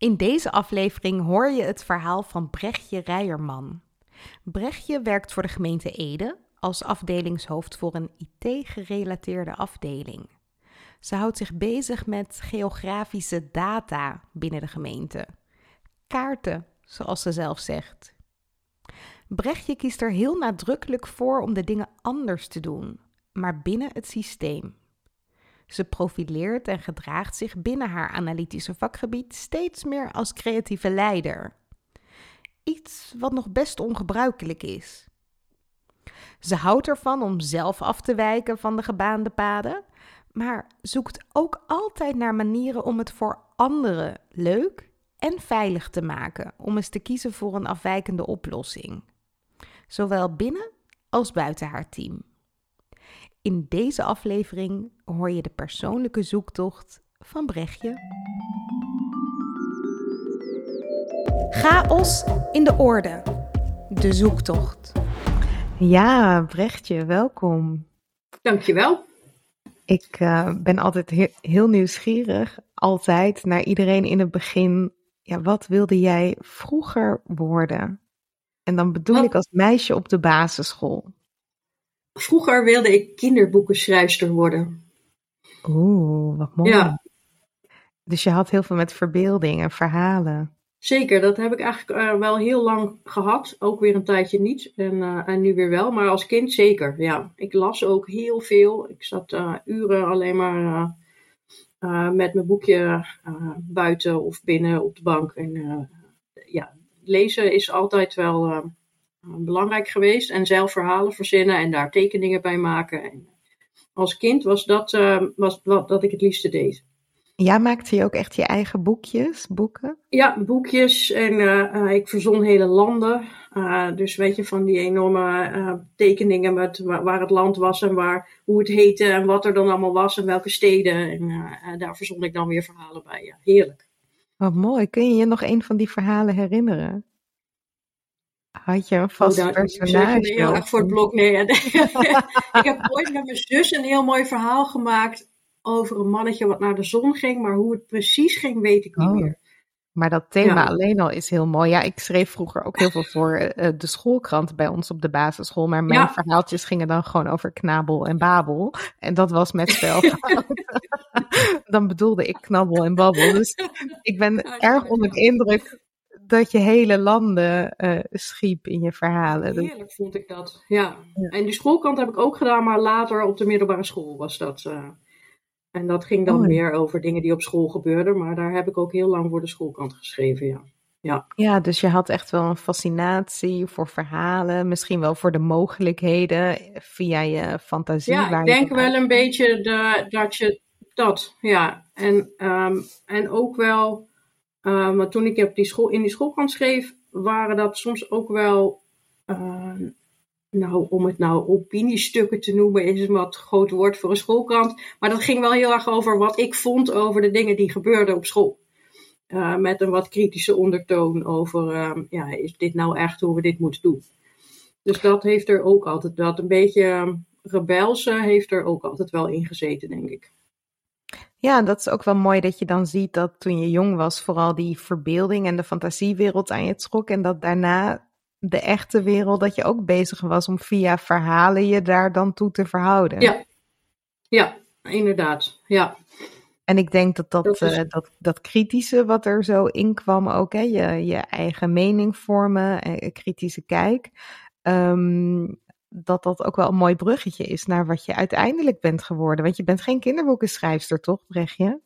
In deze aflevering hoor je het verhaal van Brechtje Rijerman. Brechtje werkt voor de gemeente Ede als afdelingshoofd voor een IT-gerelateerde afdeling. Ze houdt zich bezig met geografische data binnen de gemeente. Kaarten, zoals ze zelf zegt. Brechtje kiest er heel nadrukkelijk voor om de dingen anders te doen, maar binnen het systeem. Ze profileert en gedraagt zich binnen haar analytische vakgebied steeds meer als creatieve leider. Iets wat nog best ongebruikelijk is. Ze houdt ervan om zelf af te wijken van de gebaande paden, maar zoekt ook altijd naar manieren om het voor anderen leuk en veilig te maken, om eens te kiezen voor een afwijkende oplossing. Zowel binnen als buiten haar team. In deze aflevering hoor je de persoonlijke zoektocht van Brechtje. Chaos in de orde. De zoektocht. Ja, Brechtje, welkom. Dankjewel. Ik uh, ben altijd heel nieuwsgierig, altijd naar iedereen in het begin. Ja, wat wilde jij vroeger worden? En dan bedoel wat? ik als meisje op de basisschool. Vroeger wilde ik kinderboekenschrijfster worden. Oeh, wat mooi. Ja. Dus je had heel veel met verbeelding en verhalen. Zeker, dat heb ik eigenlijk uh, wel heel lang gehad. Ook weer een tijdje niet en, uh, en nu weer wel. Maar als kind zeker, ja. Ik las ook heel veel. Ik zat uh, uren alleen maar met mijn boekje buiten of binnen op de bank. En ja, lezen is altijd wel belangrijk geweest. En zelf verhalen verzinnen en daar tekeningen bij maken. En als kind was dat was wat dat ik het liefste deed. Ja, maakte je ook echt je eigen boekjes, boeken? Ja, boekjes en uh, ik verzon hele landen. Uh, dus weet je, van die enorme uh, tekeningen met waar, het land was en waar, hoe het heette en wat er dan allemaal was en welke steden. En daar verzon ik dan weer verhalen bij. Ja, heerlijk. Wat mooi. Kun je je nog een van die verhalen herinneren? Had je een vast oh, personage? Nee, heel erg voor het blok. Nee, ik heb ooit met mijn zus een heel mooi verhaal gemaakt over een mannetje wat naar de zon ging, maar hoe het precies ging, weet ik niet oh. meer. Maar dat thema ja. alleen al is heel mooi. Ja, ik schreef vroeger ook heel veel voor uh, de schoolkrant bij ons op de basisschool. Maar mijn ja. verhaaltjes gingen dan gewoon over knabel en babel. En dat was met spel. dan bedoelde ik knabbel en babbel. Dus ik ben ja, erg onder de indruk dat je hele landen uh, schiep in je verhalen. Heerlijk vond ik dat, ja. En die schoolkrant heb ik ook gedaan, maar later op de middelbare school was dat... Uh... En dat ging dan oh. meer over dingen die op school gebeurden. Maar daar heb ik ook heel lang voor de schoolkant geschreven, ja. Ja. ja, dus je had echt wel een fascinatie voor verhalen, misschien wel voor de mogelijkheden via je fantasie. Ja, ik denk wel een beetje de, dat je dat, ja. En, um, en ook wel, um, maar toen ik die school, in die schoolkant schreef, waren dat soms ook wel uh, nou, om het nou opiniestukken te noemen, is een wat groot woord voor een schoolkrant. Maar dat ging wel heel erg over wat ik vond over de dingen die gebeurden op school. met een wat kritische ondertoon over, ehm, ja, is dit nou echt hoe we dit moeten doen? Dus dat heeft er ook altijd, dat een beetje ehm, rebelse heeft er ook altijd wel in gezeten, denk ik. Ja, dat is ook wel mooi dat je dan ziet dat toen je jong was, vooral die verbeelding en de fantasiewereld aan je trok. En dat daarna de echte wereld, dat je ook bezig was om via verhalen je daar dan toe te verhouden. Ja, ja inderdaad. Ja. En ik denk dat dat, dat, uh, dat, dat, kritische wat er zo in kwam ook, hè, je, je eigen mening vormen, eh, kritische kijk, um, dat dat ook wel een mooi bruggetje is naar wat je uiteindelijk bent geworden. Want je bent geen kinderboekenschrijfster, toch, Brechtje?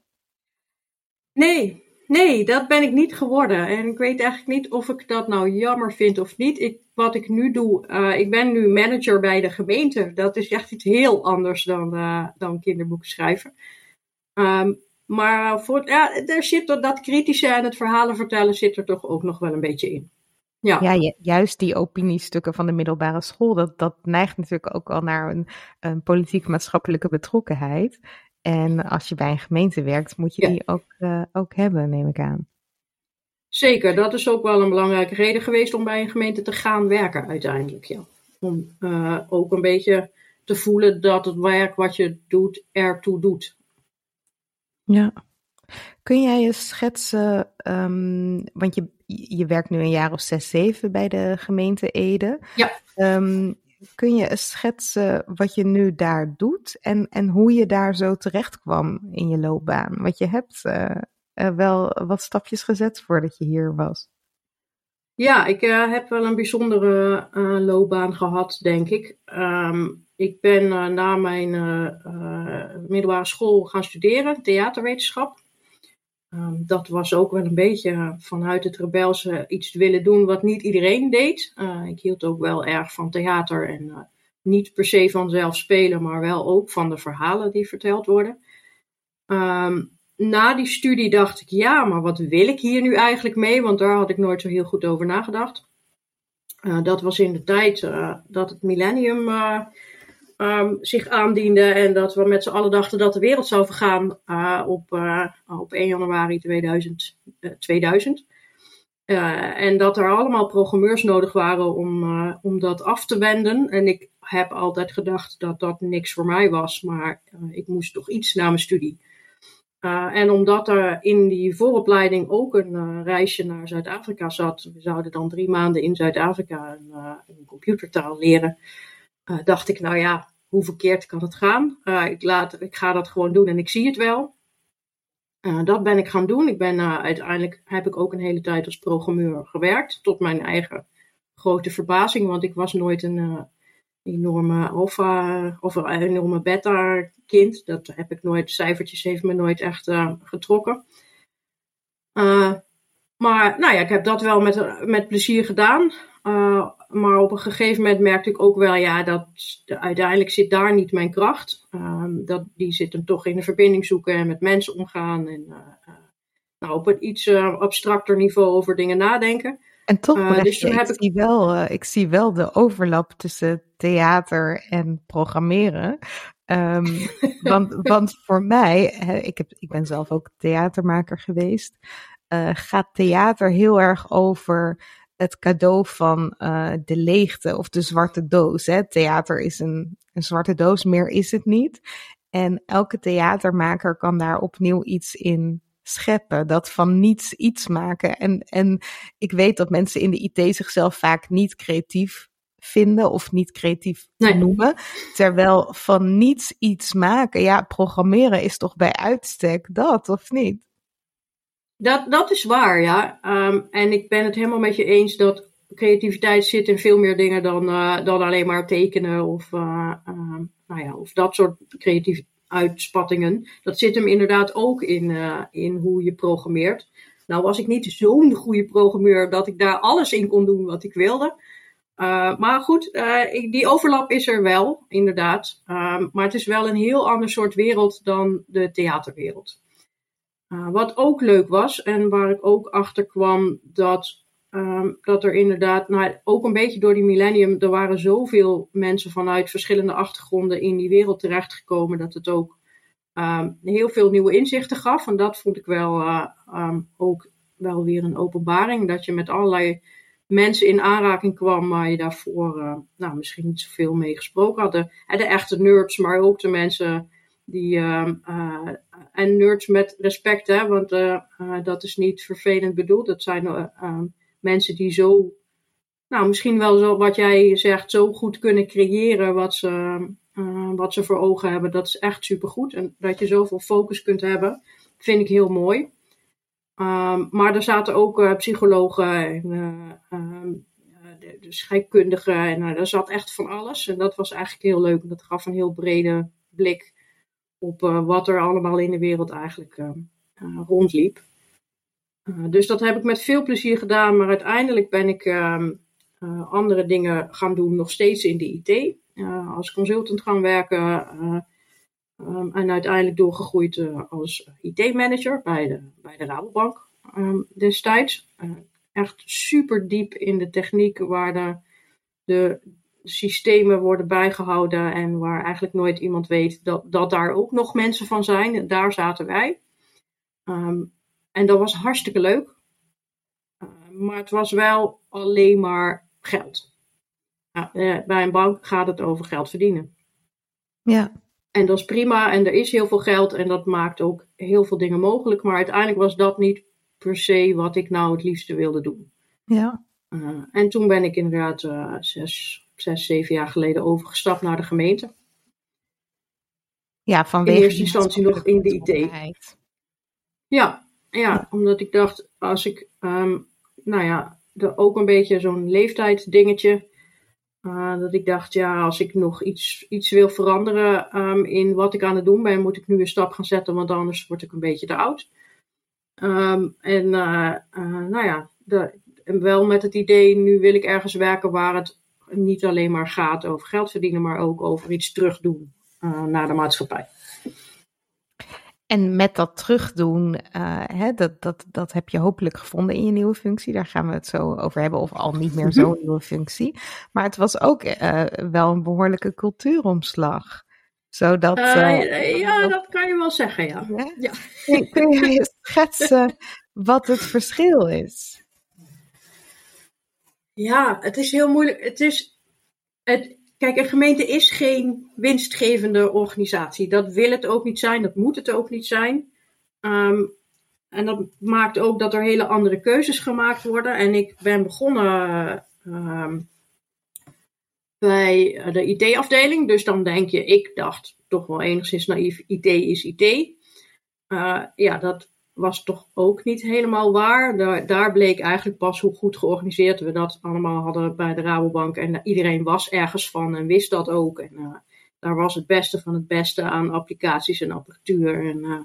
Nee, nee, dat ben ik niet geworden. En ik weet eigenlijk niet of ik dat nou jammer vind of niet. Ik, wat ik nu doe, uh, ik ben nu manager bij de gemeente. Dat is echt iets heel anders dan, uh, dan kinderboeken schrijven. Um, maar voor, ja, er zit dat kritische en het verhalen vertellen zit er toch ook nog wel een beetje in. Ja. ja, juist die opiniestukken van de middelbare school, dat, dat neigt natuurlijk ook al naar een, een politiek-maatschappelijke betrokkenheid. En als je bij een gemeente werkt, moet je die ook, uh, ook hebben, neem ik aan. Zeker, dat is ook wel een belangrijke reden geweest om bij een gemeente te gaan werken uiteindelijk. Ja. Om uh, ook een beetje te voelen dat het werk wat je doet ertoe doet. Ja. Kun jij je schetsen, um, want je, je werkt nu een jaar of zes, zeven bij de gemeente Ede. Ja. Um, kun je schetsen wat je nu daar doet en, en hoe je daar zo terecht kwam in je loopbaan? Want je hebt uh, uh, wel wat stapjes gezet voordat je hier was. Ja, ik uh, heb wel een bijzondere loopbaan gehad, denk ik. Um, ik ben na mijn middelbare school gaan studeren, theaterwetenschap. Um, dat was ook wel een beetje vanuit het rebelse iets willen doen wat niet iedereen deed. Uh, ik hield ook wel erg van theater en uh, niet per se van zelf spelen, maar wel ook van de verhalen die verteld worden. Um, na die studie dacht ik, ja, maar wat wil ik hier nu eigenlijk mee? Want daar had ik nooit zo heel goed over nagedacht. Dat was in de tijd dat het millennium um, zich aandiende en dat we met z'n allen dachten dat de wereld zou vergaan uh, op, uh, op 1 januari 2000. Uh, 2000. en dat er allemaal programmeurs nodig waren om, om dat af te wenden. En ik heb altijd gedacht dat dat niks voor mij was, maar ik moest toch iets na mijn studie. en omdat er in die vooropleiding ook een reisje naar Zuid-Afrika zat, we zouden dan drie maanden in Zuid-Afrika een, een computertaal leren. Uh, dacht ik, nou ja, hoe verkeerd kan het gaan? Uh, ik, laat, ik ga dat gewoon doen en ik zie het wel. Uh, dat ben ik gaan doen. Ik ben uiteindelijk heb ik ook een hele tijd als programmeur gewerkt, tot mijn eigen grote verbazing, want ik was nooit een enorme alpha of een enorme beta kind. Dat heb ik nooit, cijfertjes heeft me nooit echt getrokken. maar nou ja, ik heb dat wel met, met plezier gedaan. Maar op een gegeven moment merkte ik ook wel, ja, dat uiteindelijk zit daar niet mijn kracht. Um, dat, die zit hem toch in de verbinding zoeken en met mensen omgaan. En uh, uh, nou, op een iets abstracter niveau over dingen nadenken. En toch, dus ik, ik, zie wel, ik zie wel de overlap tussen theater en programmeren. Um, want, want voor mij, hè, ik, heb, ik ben zelf ook theatermaker geweest, gaat theater heel erg over het cadeau van uh, de leegte of de zwarte doos. Hè. Theater is een, een zwarte doos, meer is het niet. En elke theatermaker kan daar opnieuw iets in scheppen. Dat van niets iets maken. En, en ik weet dat mensen in de IT zichzelf vaak niet creatief vinden of niet creatief nee. noemen. Terwijl van niets iets maken, ja, programmeren is toch bij uitstek dat, of niet? Dat, dat is waar, ja. Um, en ik ben het helemaal met je eens dat creativiteit zit in veel meer dingen dan, uh, dan alleen maar tekenen of, uh, uh, nou ja, of dat soort creatieve uitspattingen. Dat zit hem inderdaad ook in, uh, in hoe je programmeert. Nou was ik niet zo'n goede programmeur dat ik daar alles in kon doen wat ik wilde. Maar goed, die overlap is er wel, inderdaad. Uh, maar het is wel een heel ander soort wereld dan de theaterwereld. Uh, wat ook leuk was en waar ik ook achter kwam dat, um, dat er inderdaad, nou, ook een beetje door die millennium, er waren zoveel mensen vanuit verschillende achtergronden in die wereld terechtgekomen dat het ook ehm, heel veel nieuwe inzichten gaf. En dat vond ik wel ehm, ook wel weer een openbaring. Dat je met allerlei mensen in aanraking kwam waar je daarvoor nou, misschien niet zoveel mee gesproken had. De, de echte nerds, maar ook de mensen die, ehm, uh, en nerds met respect, hè, want uh, dat is niet vervelend bedoeld. Dat zijn uh, mensen die zo, nou misschien wel zo wat jij zegt, zo goed kunnen creëren wat ze, wat ze voor ogen hebben. Dat is echt supergoed. En dat je zoveel focus kunt hebben, vind ik heel mooi. Maar er zaten ook psychologen en um, de, en er zat echt van alles. En dat was eigenlijk heel leuk. Dat gaf een heel brede blik op uh, wat er allemaal in de wereld eigenlijk uh, uh, rondliep. dus dat heb ik met veel plezier gedaan, maar uiteindelijk ben ik ehm, andere dingen gaan doen, nog steeds in de IT. als consultant gaan werken um, en uiteindelijk doorgegroeid als IT-manager bij de, bij de Rabobank um, destijds. echt super diep in de techniek waar de, de, systemen worden bijgehouden en waar eigenlijk nooit iemand weet dat, dat daar ook nog mensen van zijn. Daar zaten wij. Um, en dat was hartstikke leuk. Uh, maar het was wel alleen maar geld. Uh, bij een bank gaat het over geld verdienen. Ja. En dat is prima en er is heel veel geld en dat maakt ook heel veel dingen mogelijk. Maar uiteindelijk was dat niet per se wat ik nou het liefste wilde doen. Ja. Uh, en toen ben ik inderdaad zes, zes, zeven jaar geleden overgestapt naar de gemeente. Ja, vanwege in eerste instantie nog in de IT. Ja, ja, omdat ik dacht, als ik, um, nou ja, er ook een beetje zo'n leeftijddingetje. Uh, dat ik dacht, ja, als ik nog iets, iets wil veranderen um, in wat ik aan het doen ben, moet ik nu een stap gaan zetten, want anders word ik een beetje te oud. Um, en uh, uh, nou ja, de, en wel met het idee, nu wil ik ergens werken waar het niet alleen maar gaat over geld verdienen, maar ook over iets terugdoen uh, naar de maatschappij. En met dat terugdoen, uh, hè, dat, dat, dat heb je hopelijk gevonden in je nieuwe functie. Daar gaan we het zo over hebben, of al niet meer zo'n nieuwe functie. Maar het was ook uh, wel een behoorlijke cultuuromslag. Zodat, ja, dat kan je wel zeggen, ja. ja. Kun je schetsen wat het verschil is? Ja, het is heel moeilijk. Het is, het, kijk, een gemeente is geen winstgevende organisatie. Dat wil het ook niet zijn, dat moet het ook niet zijn. Um, en dat maakt ook dat er hele andere keuzes gemaakt worden. En ik ben begonnen um, bij de IT-afdeling. Dus dan denk je, ik dacht toch wel enigszins naïef, IT is IT. Uh, ja, dat was toch ook niet helemaal waar. Daar, daar, bleek eigenlijk pas hoe goed georganiseerd we dat allemaal hadden bij de Rabobank. En iedereen was ergens van en wist dat ook. En uh, daar was het beste van het beste aan applicaties en apparatuur. En uh,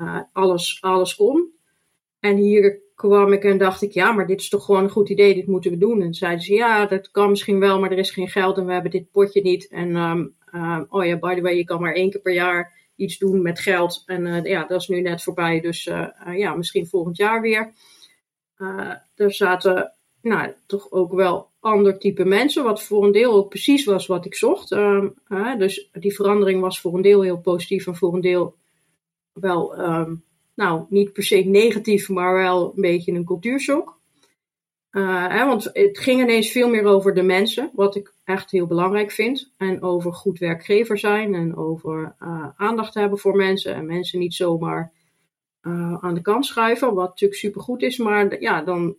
uh, alles, alles kon. En hier kwam ik en dacht ik, ja, maar dit is toch gewoon een goed idee, dit moeten we doen. En zeiden ze, ja, dat kan misschien wel, maar er is geen geld en we hebben dit potje niet. En um, oh ja, by the way, je kan maar één keer per jaar iets doen met geld. En uh, ja, dat is nu net voorbij. Dus uh, uh, ja, misschien volgend jaar weer. er zaten nou, toch ook wel ander type mensen. Wat voor een deel ook precies was wat ik zocht. dus die verandering was voor een deel heel positief. En voor een deel wel, um, nou, niet per se negatief. Maar wel een beetje een cultuurshock. Hè, want het ging ineens veel meer over de mensen, wat ik echt heel belangrijk vind. En over goed werkgever zijn en over uh, aandacht hebben voor mensen. En mensen niet zomaar uh, aan de kant schuiven, wat natuurlijk supergoed is. Maar ja, dan,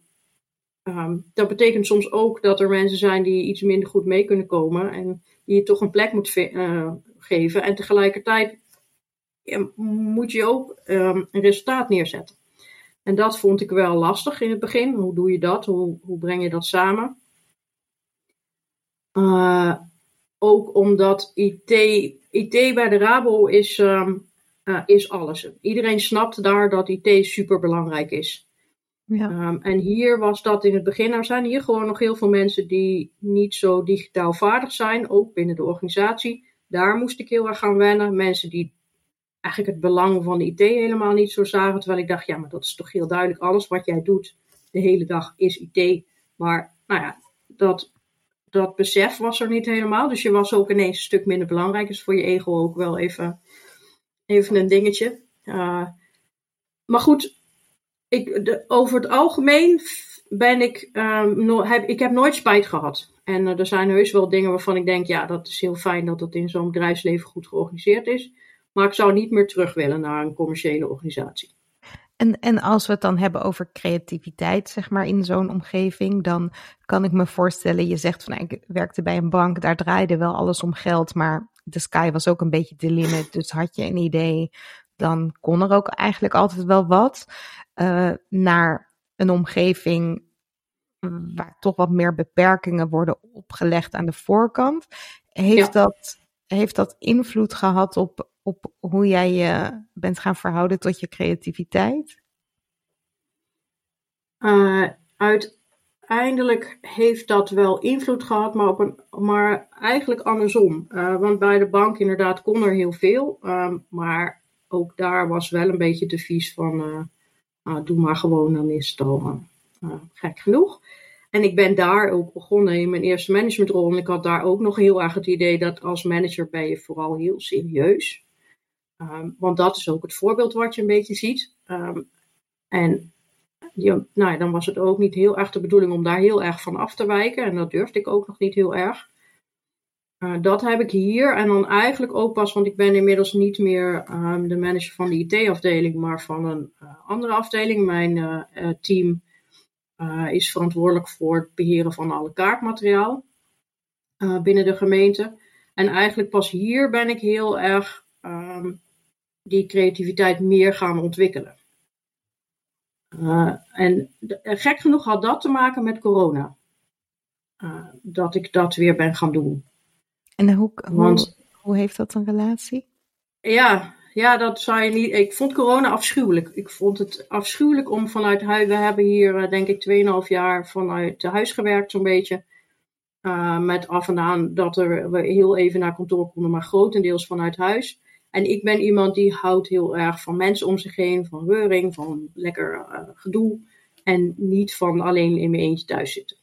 um, dat betekent soms ook dat er mensen zijn die iets minder goed mee kunnen komen. En die je toch een plek moet geven. En tegelijkertijd moet je ook um, een resultaat neerzetten. En dat vond ik wel lastig in het begin. Hoe doe je dat? Hoe, hoe breng je dat samen? Uh, ook omdat IT, IT bij de Rabo is, um, uh, is alles. Iedereen snapt daar dat IT super belangrijk is. Ja. Um, en hier was dat in het begin. Er zijn hier gewoon nog heel veel mensen die niet zo digitaal vaardig zijn, ook binnen de organisatie. Daar moest ik heel erg gaan wennen. Mensen die eigenlijk het belang van IT helemaal niet zo zagen. Terwijl ik dacht, ja, maar dat is toch heel duidelijk. Alles wat jij doet de hele dag is IT. Maar nou ja, dat, dat besef was er niet helemaal. Dus je was ook ineens een stuk minder belangrijk. Is voor je ego ook wel even even een dingetje. maar goed, ik, over het algemeen ben ik, um, heb, ik heb nooit spijt gehad. En er zijn heus wel dingen waarvan ik denk, ja, dat is heel fijn dat dat in zo'n bedrijfsleven goed georganiseerd is. Maar ik zou niet meer terug willen naar een commerciële organisatie. En, en als we het dan hebben over creativiteit, zeg maar, in zo'n omgeving, dan kan ik me voorstellen, je zegt van, nou, ik werkte bij een bank, daar draaide wel alles om geld, maar de sky was ook een beetje de limit. Dus had je een idee, dan kon er ook eigenlijk altijd wel wat. Uh, naar een omgeving waar toch wat meer beperkingen worden opgelegd aan de voorkant. Heeft, dat, heeft dat invloed gehad op, op hoe jij je bent gaan verhouden tot je creativiteit? Uh, uiteindelijk heeft dat wel invloed gehad, maar, op een, maar eigenlijk andersom. Uh, want bij de bank inderdaad kon er heel veel, uh, maar ook daar was wel een beetje de vies van uh, doe maar gewoon, dan is het gek genoeg. En ik ben daar ook begonnen in mijn eerste managementrol. En ik had daar ook nog heel erg het idee dat als manager ben je vooral heel serieus. Um, want dat is ook het voorbeeld wat je een beetje ziet. Um, en ja, nou, dan was het ook niet heel erg de bedoeling om daar heel erg van af te wijken. En dat durfde ik ook nog niet heel erg. Uh, dat heb ik hier. En dan eigenlijk ook pas, want ik ben inmiddels niet meer um, de manager van de IT-afdeling, maar van een uh, andere afdeling. Mijn uh, team is verantwoordelijk voor het beheren van alle kaartmateriaal binnen de gemeente. En eigenlijk pas hier ben ik heel erg die creativiteit meer gaan ontwikkelen. Uh, en gek genoeg had dat te maken met corona. dat ik dat weer ben gaan doen. En hoe, Want, hoe, hoe heeft dat een relatie? Ja, ja, dat zou je niet. Ik vond corona afschuwelijk. Ik vond het afschuwelijk om vanuit huis. We hebben hier, eh, denk ik, 2,5 jaar vanuit huis gewerkt, zo'n beetje. Uh, met af en aan dat er, we heel even naar kantoor konden, maar grotendeels vanuit huis. En ik ben iemand die houdt heel erg van mensen om zich heen, van reuring, van lekker uh, gedoe. En niet van alleen in mijn eentje thuis zitten.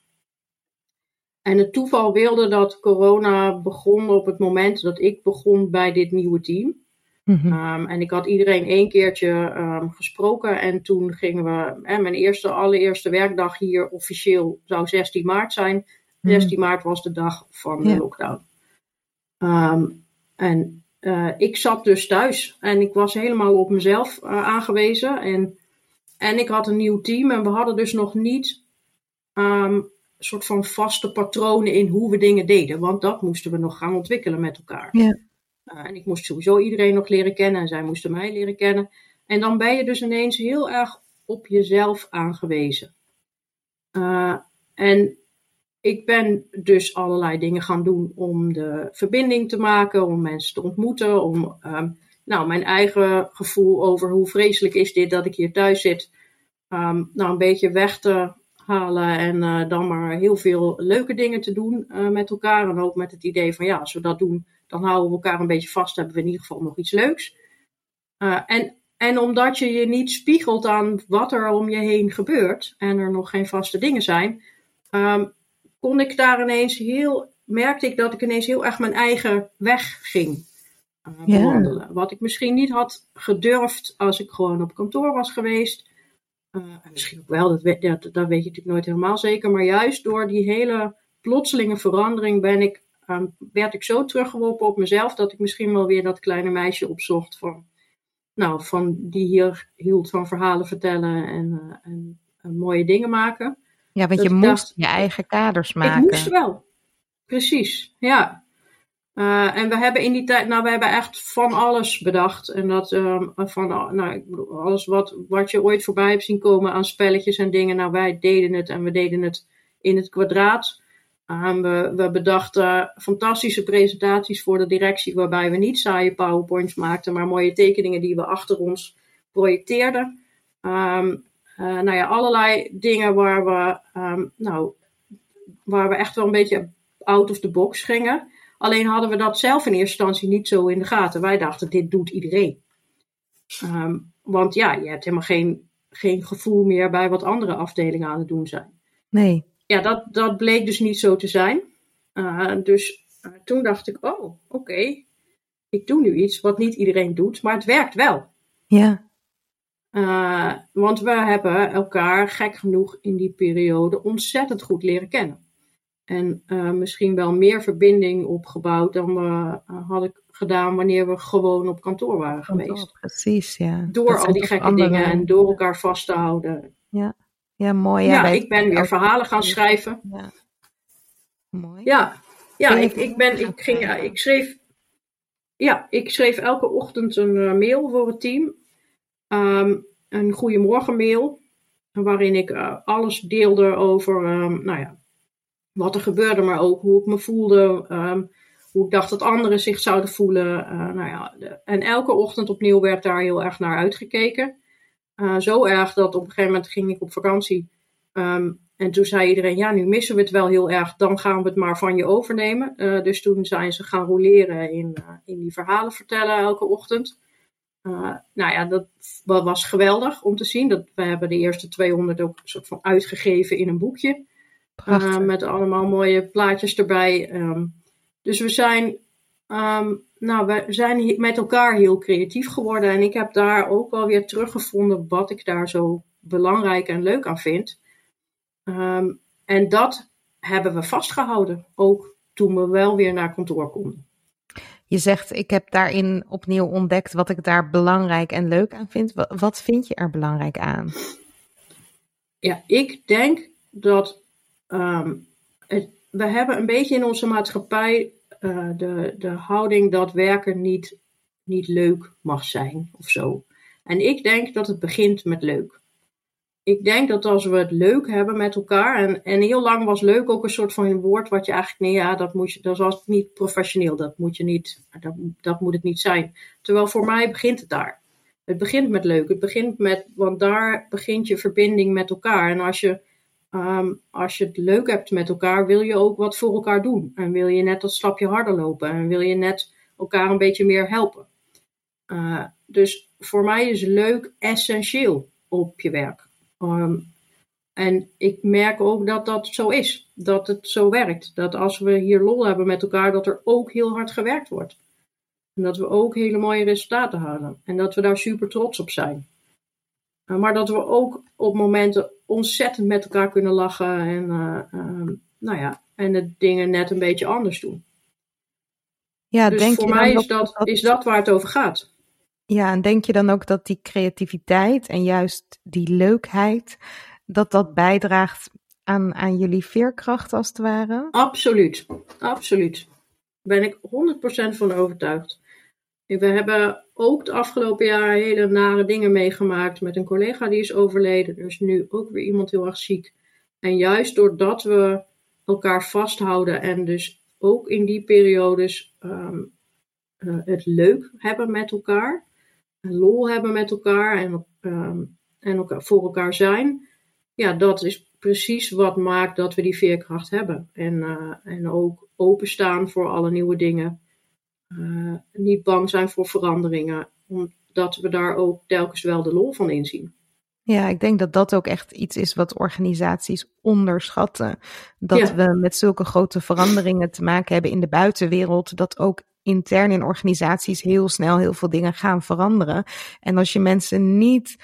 En het toeval wilde dat corona begon op het moment dat ik begon bij dit nieuwe team. Mm um, en ik had iedereen één keertje um, gesproken en toen gingen we, hè, mijn eerste, allereerste werkdag hier officieel zou 16 maart zijn. 16 mm. maart was de dag van de lockdown. Um, en uh, ik zat dus thuis en ik was helemaal op mezelf uh, aangewezen. En, en ik had een nieuw team en we hadden dus nog niet een soort van vaste patronen in hoe we dingen deden. Want dat moesten we nog gaan ontwikkelen met elkaar. Ja. Uh, en ik moest sowieso iedereen nog leren kennen en zij moesten mij leren kennen. En dan ben je dus ineens heel erg op jezelf aangewezen. En ik ben dus allerlei dingen gaan doen om de verbinding te maken, om mensen te ontmoeten, om um, nou, mijn eigen gevoel over hoe vreselijk is dit dat ik hier thuis zit, um, nou, een beetje weg te halen en uh, dan maar heel veel leuke dingen te doen uh, met elkaar. En ook met het idee van ja, als we dat doen, dan houden we elkaar een beetje vast, hebben we in ieder geval nog iets leuks. Uh, en, en omdat je je niet spiegelt aan wat er om je heen gebeurt en er nog geen vaste dingen zijn, um, kon ik daar ineens heel, merkte ik dat ik ineens heel erg mijn eigen weg ging uh, bewandelen. Ja. Wat ik misschien niet had gedurfd als ik gewoon op kantoor was geweest. Uh, misschien ook wel, dat, weet, dat, dat weet je natuurlijk nooit helemaal zeker. Maar juist door die hele plotselinge verandering ben ik um, werd ik zo teruggeworpen op mezelf dat ik misschien wel weer dat kleine meisje opzocht van, nou, van die hier hield van verhalen vertellen en, uh, en mooie dingen maken. Ja, want je moest dacht, je eigen kaders maken. Ik moest wel. Precies, ja. Uh, en we hebben in die tijd, nou, we hebben echt van alles bedacht. En dat um, van, nou, alles wat, wat je ooit voorbij hebt zien komen aan spelletjes en dingen. Nou, wij deden het en we deden het in het kwadraat. Um, we, we, bedachten fantastische presentaties voor de directie, waarbij we niet saaie PowerPoints maakten, maar mooie tekeningen die we achter ons projecteerden. Um, nou ja, allerlei dingen waar we, um, nou, waar we echt wel een beetje out of the box gingen. Alleen hadden we dat zelf in eerste instantie niet zo in de gaten. Wij dachten, dit doet iedereen. want ja, je hebt helemaal geen, geen gevoel meer bij wat andere afdelingen aan het doen zijn. Nee ja, dat, dat bleek dus niet zo te zijn. Uh, dus uh, toen dacht ik, oh, oké. Okay. ik doe nu iets wat niet iedereen doet, maar het werkt wel. Ja. Uh, want we hebben elkaar gek genoeg in die periode ontzettend goed leren kennen. En uh, misschien wel meer verbinding opgebouwd dan we uh, hadden gedaan wanneer we gewoon op kantoor waren geweest. Precies, ja. Door al die gekke andere... dingen en door elkaar vast te houden. Ja, ja mooi. Ja, ja ik ben weer verhalen gaan schrijven. Ja. Mooi. Ja, ja ik, ik, ben, ik, ging, ik, schreef, ja, ik schreef elke ochtend een mail voor het team. Um, een goeiemorgen mail. Waarin ik uh, alles deelde over um, nou ja, wat er gebeurde, maar ook hoe ik me voelde. Um, hoe ik dacht dat anderen zich zouden voelen. Uh, nou ja, en elke ochtend opnieuw werd daar heel erg naar uitgekeken. Uh, zo erg dat op een gegeven moment ging ik op vakantie. En toen zei iedereen, ja, nu missen we het wel heel erg, dan gaan we het maar van je overnemen. Dus toen zijn ze gaan roleren in, in die verhalen vertellen elke ochtend. Nou ja, dat was geweldig om te zien. Dat, we hebben de eerste 200 ook soort van uitgegeven in een boekje. met allemaal mooie plaatjes erbij. Um, dus we zijn, um, nou, we zijn met elkaar heel creatief geworden. En ik heb daar ook wel weer teruggevonden wat ik daar zo belangrijk en leuk aan vind. Um, en dat hebben we vastgehouden, ook toen we wel weer naar kantoor konden. Je zegt, ik heb daarin opnieuw ontdekt wat ik daar belangrijk en leuk aan vind. Wat vind je er belangrijk aan? Ja, ik denk dat um, het, we hebben een beetje in onze maatschappij uh, de, de houding dat werken niet, niet leuk mag zijn of zo. En ik denk dat het begint met leuk. Ik denk dat als we het leuk hebben met elkaar, en, en heel lang was leuk ook een soort van een woord wat je eigenlijk, nee ja, dat, moet je, dat was niet professioneel, dat moet je niet, dat, dat moet het niet zijn. Terwijl voor mij begint het daar. Het begint met leuk, het begint met, want daar begint je verbinding met elkaar. En als je Um, als je het leuk hebt met elkaar, wil je ook wat voor elkaar doen. En wil je net dat stapje harder lopen. En wil je net elkaar een beetje meer helpen. Uh, dus voor mij is leuk essentieel op je werk. Um, en ik merk ook dat dat zo is. Dat het zo werkt. Dat als we hier lol hebben met elkaar, dat er ook heel hard gewerkt wordt. En dat we ook hele mooie resultaten halen. En dat we daar super trots op zijn. Uh, maar dat we ook op momenten ontzettend met elkaar kunnen lachen en, uh, nou ja, en de dingen net een beetje anders doen. Ja, dus denk voor mij is dat, dat, is dat waar het over gaat. Ja, en denk je dan ook dat die creativiteit en juist die leukheid, dat dat bijdraagt aan, aan jullie veerkracht als het ware? Absoluut, absoluut. Daar ben ik 100% van overtuigd. We hebben ook de afgelopen jaar hele nare dingen meegemaakt met een collega die is overleden. Er is nu ook weer iemand heel erg ziek. En juist doordat we elkaar vasthouden en dus ook in die periodes um, uh, het leuk hebben met elkaar, lol hebben met elkaar en, um, en elkaar, voor elkaar zijn, ja, dat is precies wat maakt dat we die veerkracht hebben. En, uh, en ook openstaan voor alle nieuwe dingen. Uh, niet bang zijn voor veranderingen, omdat we daar ook telkens wel de lol van inzien. Ja, ik denk dat dat ook echt iets is wat organisaties onderschatten. Dat ja. we met zulke grote veranderingen te maken hebben in de buitenwereld, dat ook intern in organisaties heel snel heel veel dingen gaan veranderen. En als je mensen niet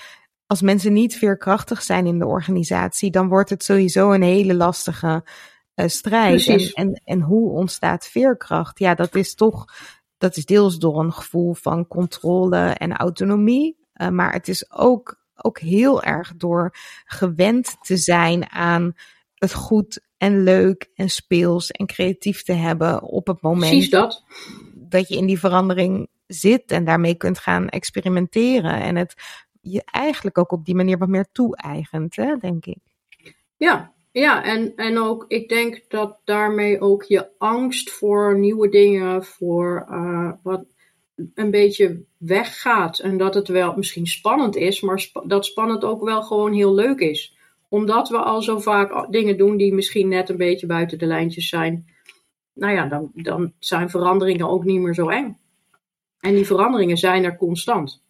als mensen niet veerkrachtig zijn in de organisatie, dan wordt het sowieso een hele lastige uh, strijd. En, en, en hoe ontstaat veerkracht? Ja, dat is toch dat is deels door een gevoel van controle en autonomie. Uh, maar het is ook, ook heel erg door gewend te zijn aan het goed en leuk en speels en creatief te hebben op het moment Precies dat. dat je in die verandering zit en daarmee kunt gaan experimenteren. En het je eigenlijk ook op die manier wat meer toe-eigent, hè, denk ik. Ja, ja, en, en ook, ik denk dat daarmee ook je angst voor nieuwe dingen, voor uh, wat een beetje weggaat. En dat het wel misschien spannend is, maar sp dat spannend ook wel gewoon heel leuk is. Omdat we al zo vaak dingen doen die misschien net een beetje buiten de lijntjes zijn. Nou ja, dan, dan zijn veranderingen ook niet meer zo eng. En die veranderingen zijn er constant.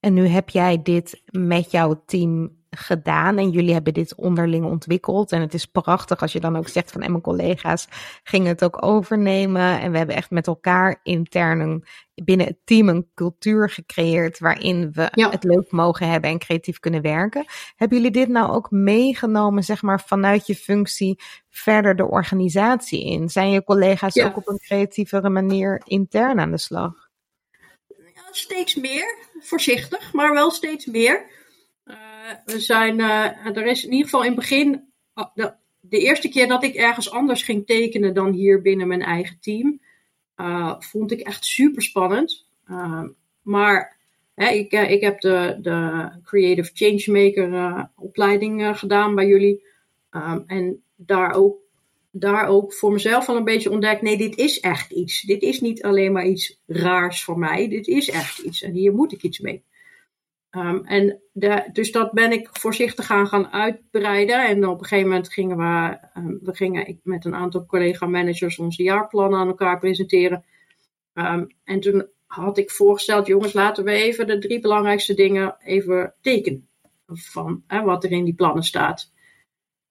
En nu heb jij dit met jouw team gedaan en jullie hebben dit onderling ontwikkeld. En het is prachtig als je dan ook zegt van en mijn collega's gingen het ook overnemen. En we hebben echt met elkaar intern een, binnen het team een cultuur gecreëerd waarin we het leuk mogen hebben en creatief kunnen werken. Hebben jullie dit nou ook meegenomen, zeg maar, vanuit je functie verder de organisatie in? Zijn je collega's ook op een creatievere manier intern aan de slag? Ja, steeds meer, voorzichtig, maar wel steeds meer. Eh, we zijn, uh, er is in ieder geval in het begin, oh, de, de, eerste keer dat ik ergens anders ging tekenen dan hier binnen mijn eigen team, uh, vond ik echt super spannend. maar hè, ik, ik heb de, de Creative Changemaker opleiding gedaan bij jullie. Um, en daar ook, daar ook voor mezelf al een beetje ontdekt, nee, dit is echt iets. Dit is niet alleen maar iets raars voor mij, dit is echt iets. En hier moet ik iets mee. Um, en de, dus dat ben ik voorzichtig aan gaan uitbreiden. En op een gegeven moment gingen we, um, we gingen met een aantal collega-managers onze jaarplannen aan elkaar presenteren. Um, en toen had ik voorgesteld, jongens, laten we even de drie belangrijkste dingen even tekenen. Van hè, wat er in die plannen staat.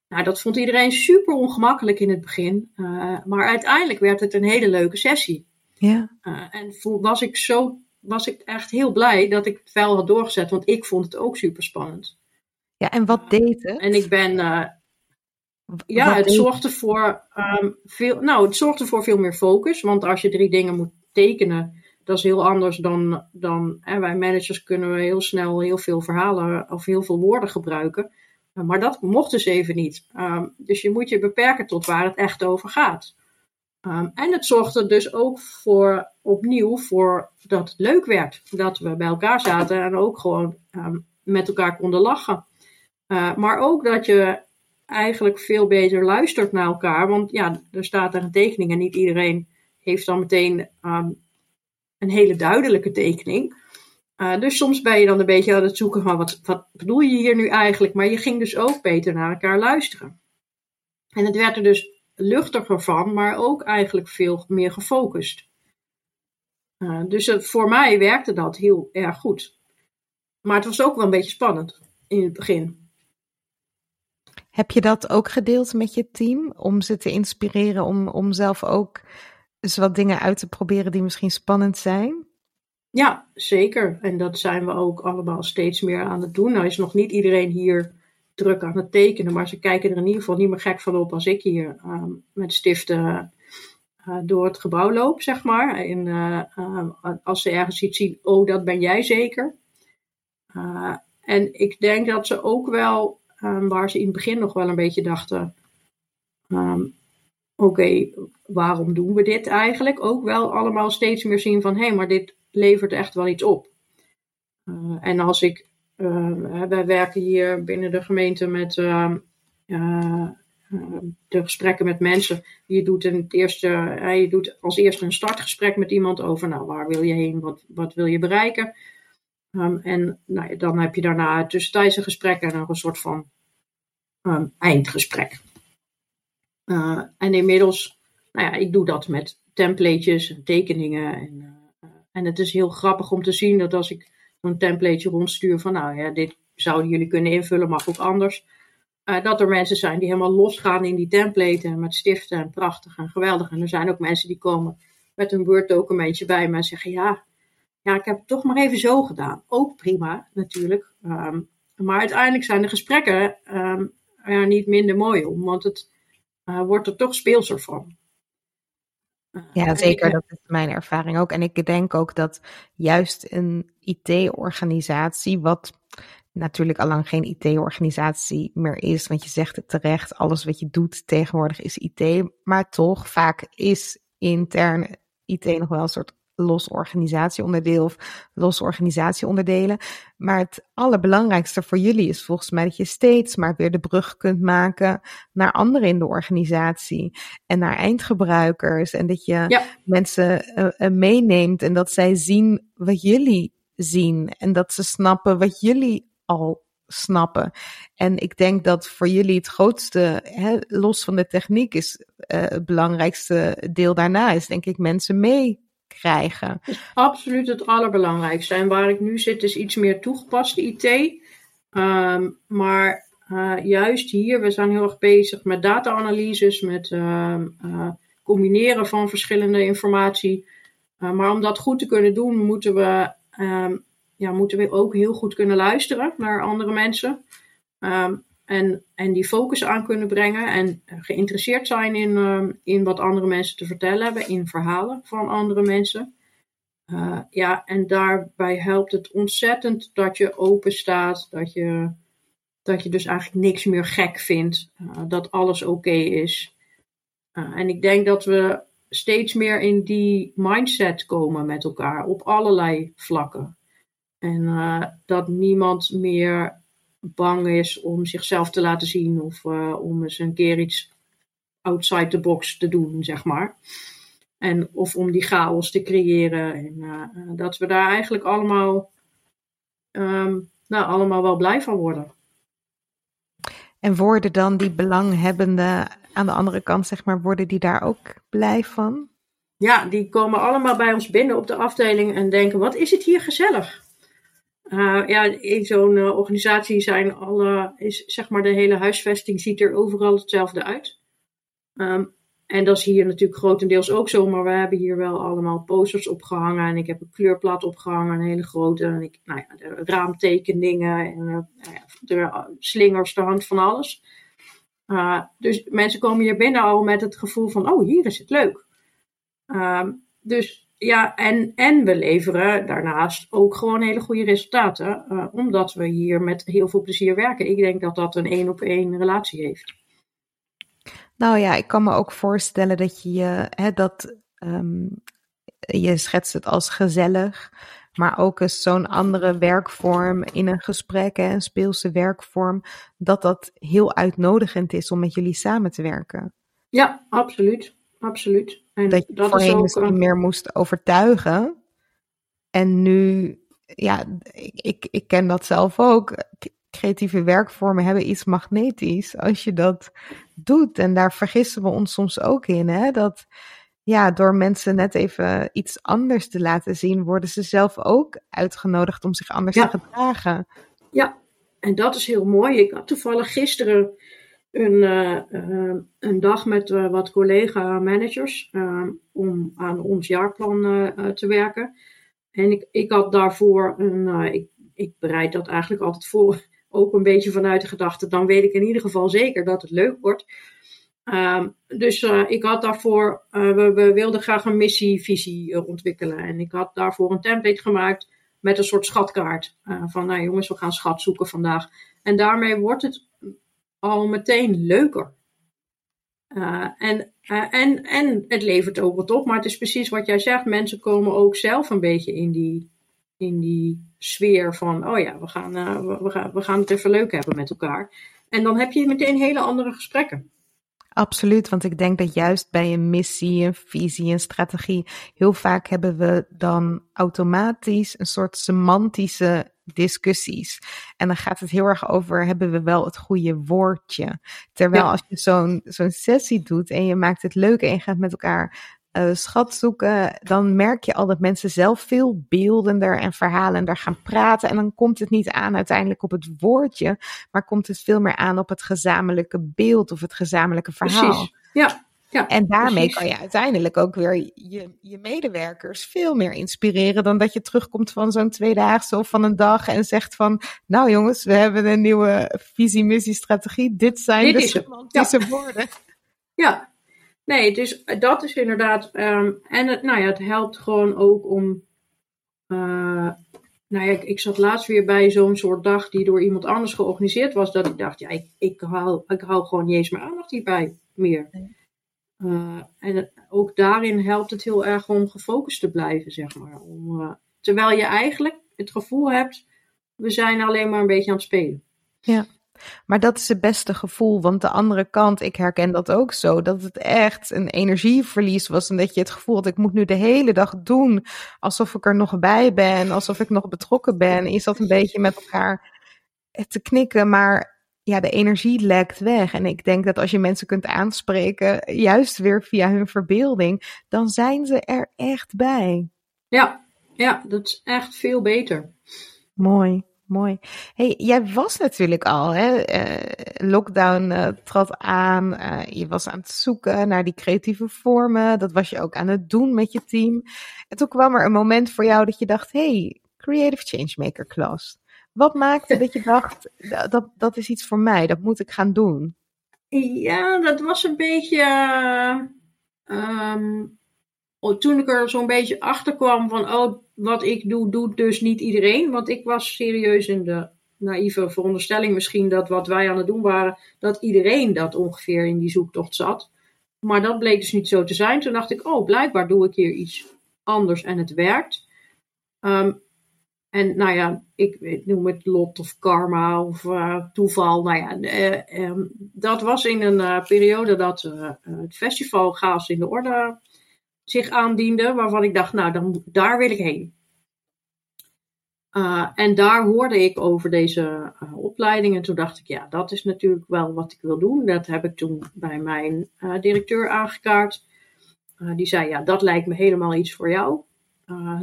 Nou, dat vond iedereen super ongemakkelijk in het begin. Uh, maar uiteindelijk werd het een hele leuke sessie. Ja. Uh, en was ik zo was ik echt heel blij dat ik het wel had doorgezet, want ik vond het ook super spannend. Ja, en wat deed het? En ik ben. Uh, ja, het zorgde voor um, veel. Nou, het zorgde voor veel meer focus. Want als je drie dingen moet tekenen, dat is heel anders dan. dan hè, wij managers kunnen heel snel heel veel verhalen of heel veel woorden gebruiken. Maar dat mocht dus even niet. Um, dus je moet je beperken tot waar het echt over gaat. Um, en het zorgde dus ook voor, opnieuw voor dat het leuk werd. Dat we bij elkaar zaten en ook gewoon um, met elkaar konden lachen. Uh, maar ook dat je eigenlijk veel beter luistert naar elkaar. Want ja, er staat er een tekening en niet iedereen heeft dan meteen um, een hele duidelijke tekening. Uh, dus soms ben je dan een beetje aan het zoeken van wat, wat bedoel je hier nu eigenlijk? Maar je ging dus ook beter naar elkaar luisteren. En het werd er dus luchtiger van, maar ook eigenlijk veel meer gefocust. Uh, dus voor mij werkte dat heel erg goed. Maar het was ook wel een beetje spannend in het begin. Heb je dat ook gedeeld met je team om ze te inspireren om, om zelf ook eens wat dingen uit te proberen die misschien spannend zijn? Ja, zeker. En dat zijn we ook allemaal steeds meer aan het doen. Nou is nog niet iedereen hier druk aan het tekenen, maar ze kijken er in ieder geval niet meer gek van op als ik hier uh, met stiften uh, door het gebouw loop, zeg maar. En uh, als ze ergens iets zien, oh, dat ben jij zeker. en ik denk dat ze ook wel, um, waar ze in het begin nog wel een beetje dachten, oké, waarom doen we dit eigenlijk? Ook wel allemaal steeds meer zien van, hé, hey, maar dit levert echt wel iets op. en als ik wij werken hier binnen de gemeente met uh, uh, de gesprekken met mensen. Je doet, in het eerste, je doet als eerste een startgesprek met iemand over nou, waar wil je heen, wat, wat wil je bereiken. En nou, dan heb je daarna tussentijdse gesprekken en een soort van eindgesprek. en inmiddels, nou ja, ik doe dat met templatejes en tekeningen. En, en het is heel grappig om te zien dat als ik een templateje rondstuur van nou ja, dit zouden jullie kunnen invullen, mag ook anders. Uh, dat er mensen zijn die helemaal losgaan in die template met stiften en prachtig en geweldig. En er zijn ook mensen die komen met een Word documentje bij me en zeggen ja, ja, ik heb het toch maar even zo gedaan. Ook prima natuurlijk. Um, maar uiteindelijk zijn de gesprekken er niet minder mooi om, want het uh, wordt er toch speelser van. Ja, zeker. Dat is mijn ervaring ook. En ik denk ook dat juist een IT-organisatie, wat natuurlijk allang geen IT-organisatie meer is, want je zegt het terecht, alles wat je doet tegenwoordig is IT, maar toch vaak is intern IT nog wel een soort los organisatieonderdeel of los organisatieonderdelen. Maar het allerbelangrijkste voor jullie is volgens mij dat je steeds maar weer de brug kunt maken naar anderen in de organisatie en naar eindgebruikers. En dat je mensen uh, meeneemt en dat zij zien wat jullie zien en dat ze snappen wat jullie al snappen. En ik denk dat voor jullie het grootste, hè, los van de techniek, is uh, het belangrijkste deel daarna, is denk ik mensen mee krijgen. absoluut het allerbelangrijkste. En waar ik nu zit is iets meer toegepaste IT. Ehm, maar uh, juist hier, we zijn heel erg bezig met data-analyses, met uh, combineren van verschillende informatie. maar om dat goed te kunnen doen, moeten we, um, ja, moeten we ook heel goed kunnen luisteren naar andere mensen. En, en die focus aan kunnen brengen en geïnteresseerd zijn in, um, in wat andere mensen te vertellen hebben, in verhalen van andere mensen. Uh, ja, en daarbij helpt het ontzettend dat je open staat, dat je, dat je dus eigenlijk niks meer gek vindt, uh, dat alles oké is. Uh, en ik denk dat we steeds meer in die mindset komen met elkaar op allerlei vlakken. En dat niemand meer bang is om zichzelf te laten zien of uh, om eens een keer iets outside the box te doen, zeg maar. En, of om die chaos te creëren. En uh, dat we daar eigenlijk allemaal, um, nou, allemaal wel blij van worden. En worden dan die belanghebbenden aan de andere kant, zeg maar, worden die daar ook blij van? Ja, die komen allemaal bij ons binnen op de afdeling en denken: wat is het hier gezellig? Uh, ja, in zo'n uh, organisatie zijn alle, is zeg maar de hele huisvesting ziet er overal hetzelfde uit. Um, en dat is hier natuurlijk grotendeels ook zo, maar we hebben hier wel allemaal posters opgehangen. En ik heb een kleurplaat opgehangen, een hele grote. En ik, nou ja, de raamtekeningen en uh, de slingers, er hangt van alles. dus mensen komen hier binnen al met het gevoel van, oh, hier is het leuk. Um, dus ja, en, en we leveren daarnaast ook gewoon hele goede resultaten, uh, omdat we hier met heel veel plezier werken. Ik denk dat dat een één op één relatie heeft. Nou ja, ik kan me ook voorstellen dat je hè, dat um, je schetst het als gezellig, maar ook eens zo'n andere werkvorm in een gesprek, hè, een speelse werkvorm, dat dat heel uitnodigend is om met jullie samen te werken. Ja, absoluut absoluut. En dat je dat voorheen ook, meer moest overtuigen. En nu, ja, ik, ik ken dat zelf ook. Creatieve werkvormen hebben iets magnetisch als je dat doet. En daar vergissen we ons soms ook in. Hè? Dat ja, door mensen net even iets anders te laten zien, worden ze zelf ook uitgenodigd om zich anders te gedragen. Ja, en dat is heel mooi. Ik had toevallig gisteren een, uh, een dag met uh, wat collega-managers om aan ons jaarplan te werken. En ik, ik had daarvoor een. ik, ik bereid dat eigenlijk altijd voor, ook een beetje vanuit de gedachte. Dan weet ik in ieder geval zeker dat het leuk wordt. Um, dus ik had daarvoor. We, we, wilden graag een missievisie ontwikkelen. En ik had daarvoor een template gemaakt met een soort schatkaart. van nou jongens, we gaan schat zoeken vandaag. En daarmee wordt het al meteen leuker. Uh, en, uh, en, en het levert ook wat op, maar het is precies wat jij zegt. Mensen komen ook zelf een beetje in die, in die sfeer van: oh ja, we gaan, uh, we, we, gaan, we gaan het even leuk hebben met elkaar. En dan heb je meteen hele andere gesprekken. Absoluut, want ik denk dat juist bij een missie, een visie, een strategie, heel vaak hebben we dan automatisch een soort semantische discussies. En dan gaat het heel erg over, hebben we wel het goede woordje? Terwijl als je zo'n zo'n sessie doet en je maakt het leuk en je gaat met elkaar uh, schat zoeken, dan merk je al dat mensen zelf veel beeldender en verhalender gaan praten. En dan komt het niet aan uiteindelijk op het woordje, maar komt het veel meer aan op het gezamenlijke beeld of het gezamenlijke verhaal. Precies, ja. Ja, en daarmee kan je uiteindelijk ook weer je, je medewerkers veel meer inspireren dan dat je terugkomt van zo'n tweedaagse of van een dag en zegt van, nou jongens, we hebben een nieuwe visie, missie, strategie. Dit zijn Dit de semantische ja. woorden. Ja, nee, dus dat is inderdaad, um, en het, nou ja, het helpt gewoon ook om, uh, nou ja, ik, ik, zat laatst weer bij zo'n soort dag die door iemand anders georganiseerd was, dat ik dacht, ja, ik, ik, hou, ik hou gewoon niet eens meer aandacht hierbij meer. En ook daarin helpt het heel erg om gefocust te blijven, zeg maar. Om, uh, terwijl je eigenlijk het gevoel hebt, we zijn alleen maar een beetje aan het spelen. Ja, maar dat is het beste gevoel, want de andere kant, ik herken dat ook zo, dat het echt een energieverlies was en dat je het gevoel had, ik moet nu de hele dag doen alsof ik er nog bij ben, alsof ik nog betrokken ben. En je zat een beetje met elkaar te knikken, maar ja, de energie lekt weg. En ik denk dat als je mensen kunt aanspreken, juist weer via hun verbeelding, dan zijn ze er echt bij. Ja, ja dat is echt veel beter. Mooi, mooi. Hey, jij was natuurlijk al, hè? Uh, lockdown uh, trad aan. Uh, je was aan het zoeken naar die creatieve vormen. Dat was je ook aan het doen met je team. En toen kwam er een moment voor jou dat je dacht: hey, Creative Changemaker Class. Wat maakte dat je dacht: dat, dat is iets voor mij, dat moet ik gaan doen? Ja, dat was een beetje. Um, toen ik er zo'n beetje achter kwam van, oh, wat ik doe, doet dus niet iedereen. Want ik was serieus in de naïeve veronderstelling misschien dat wat wij aan het doen waren, dat iedereen dat ongeveer in die zoektocht zat. Maar dat bleek dus niet zo te zijn. Toen dacht ik, oh, blijkbaar doe ik hier iets anders en het werkt. Um, en nou ja, ik, noem het lot of karma of uh, toeval. Nou ja, uh, um, dat was in een uh, periode dat het festival Gaas in de Orde zich aandiende, waarvan ik dacht, nou, dan, daar wil ik heen. En daar hoorde ik over deze opleiding. En toen dacht ik, ja, dat is natuurlijk wel wat ik wil doen. Dat heb ik toen bij mijn directeur aangekaart. die zei, ja, dat lijkt me helemaal iets voor jou.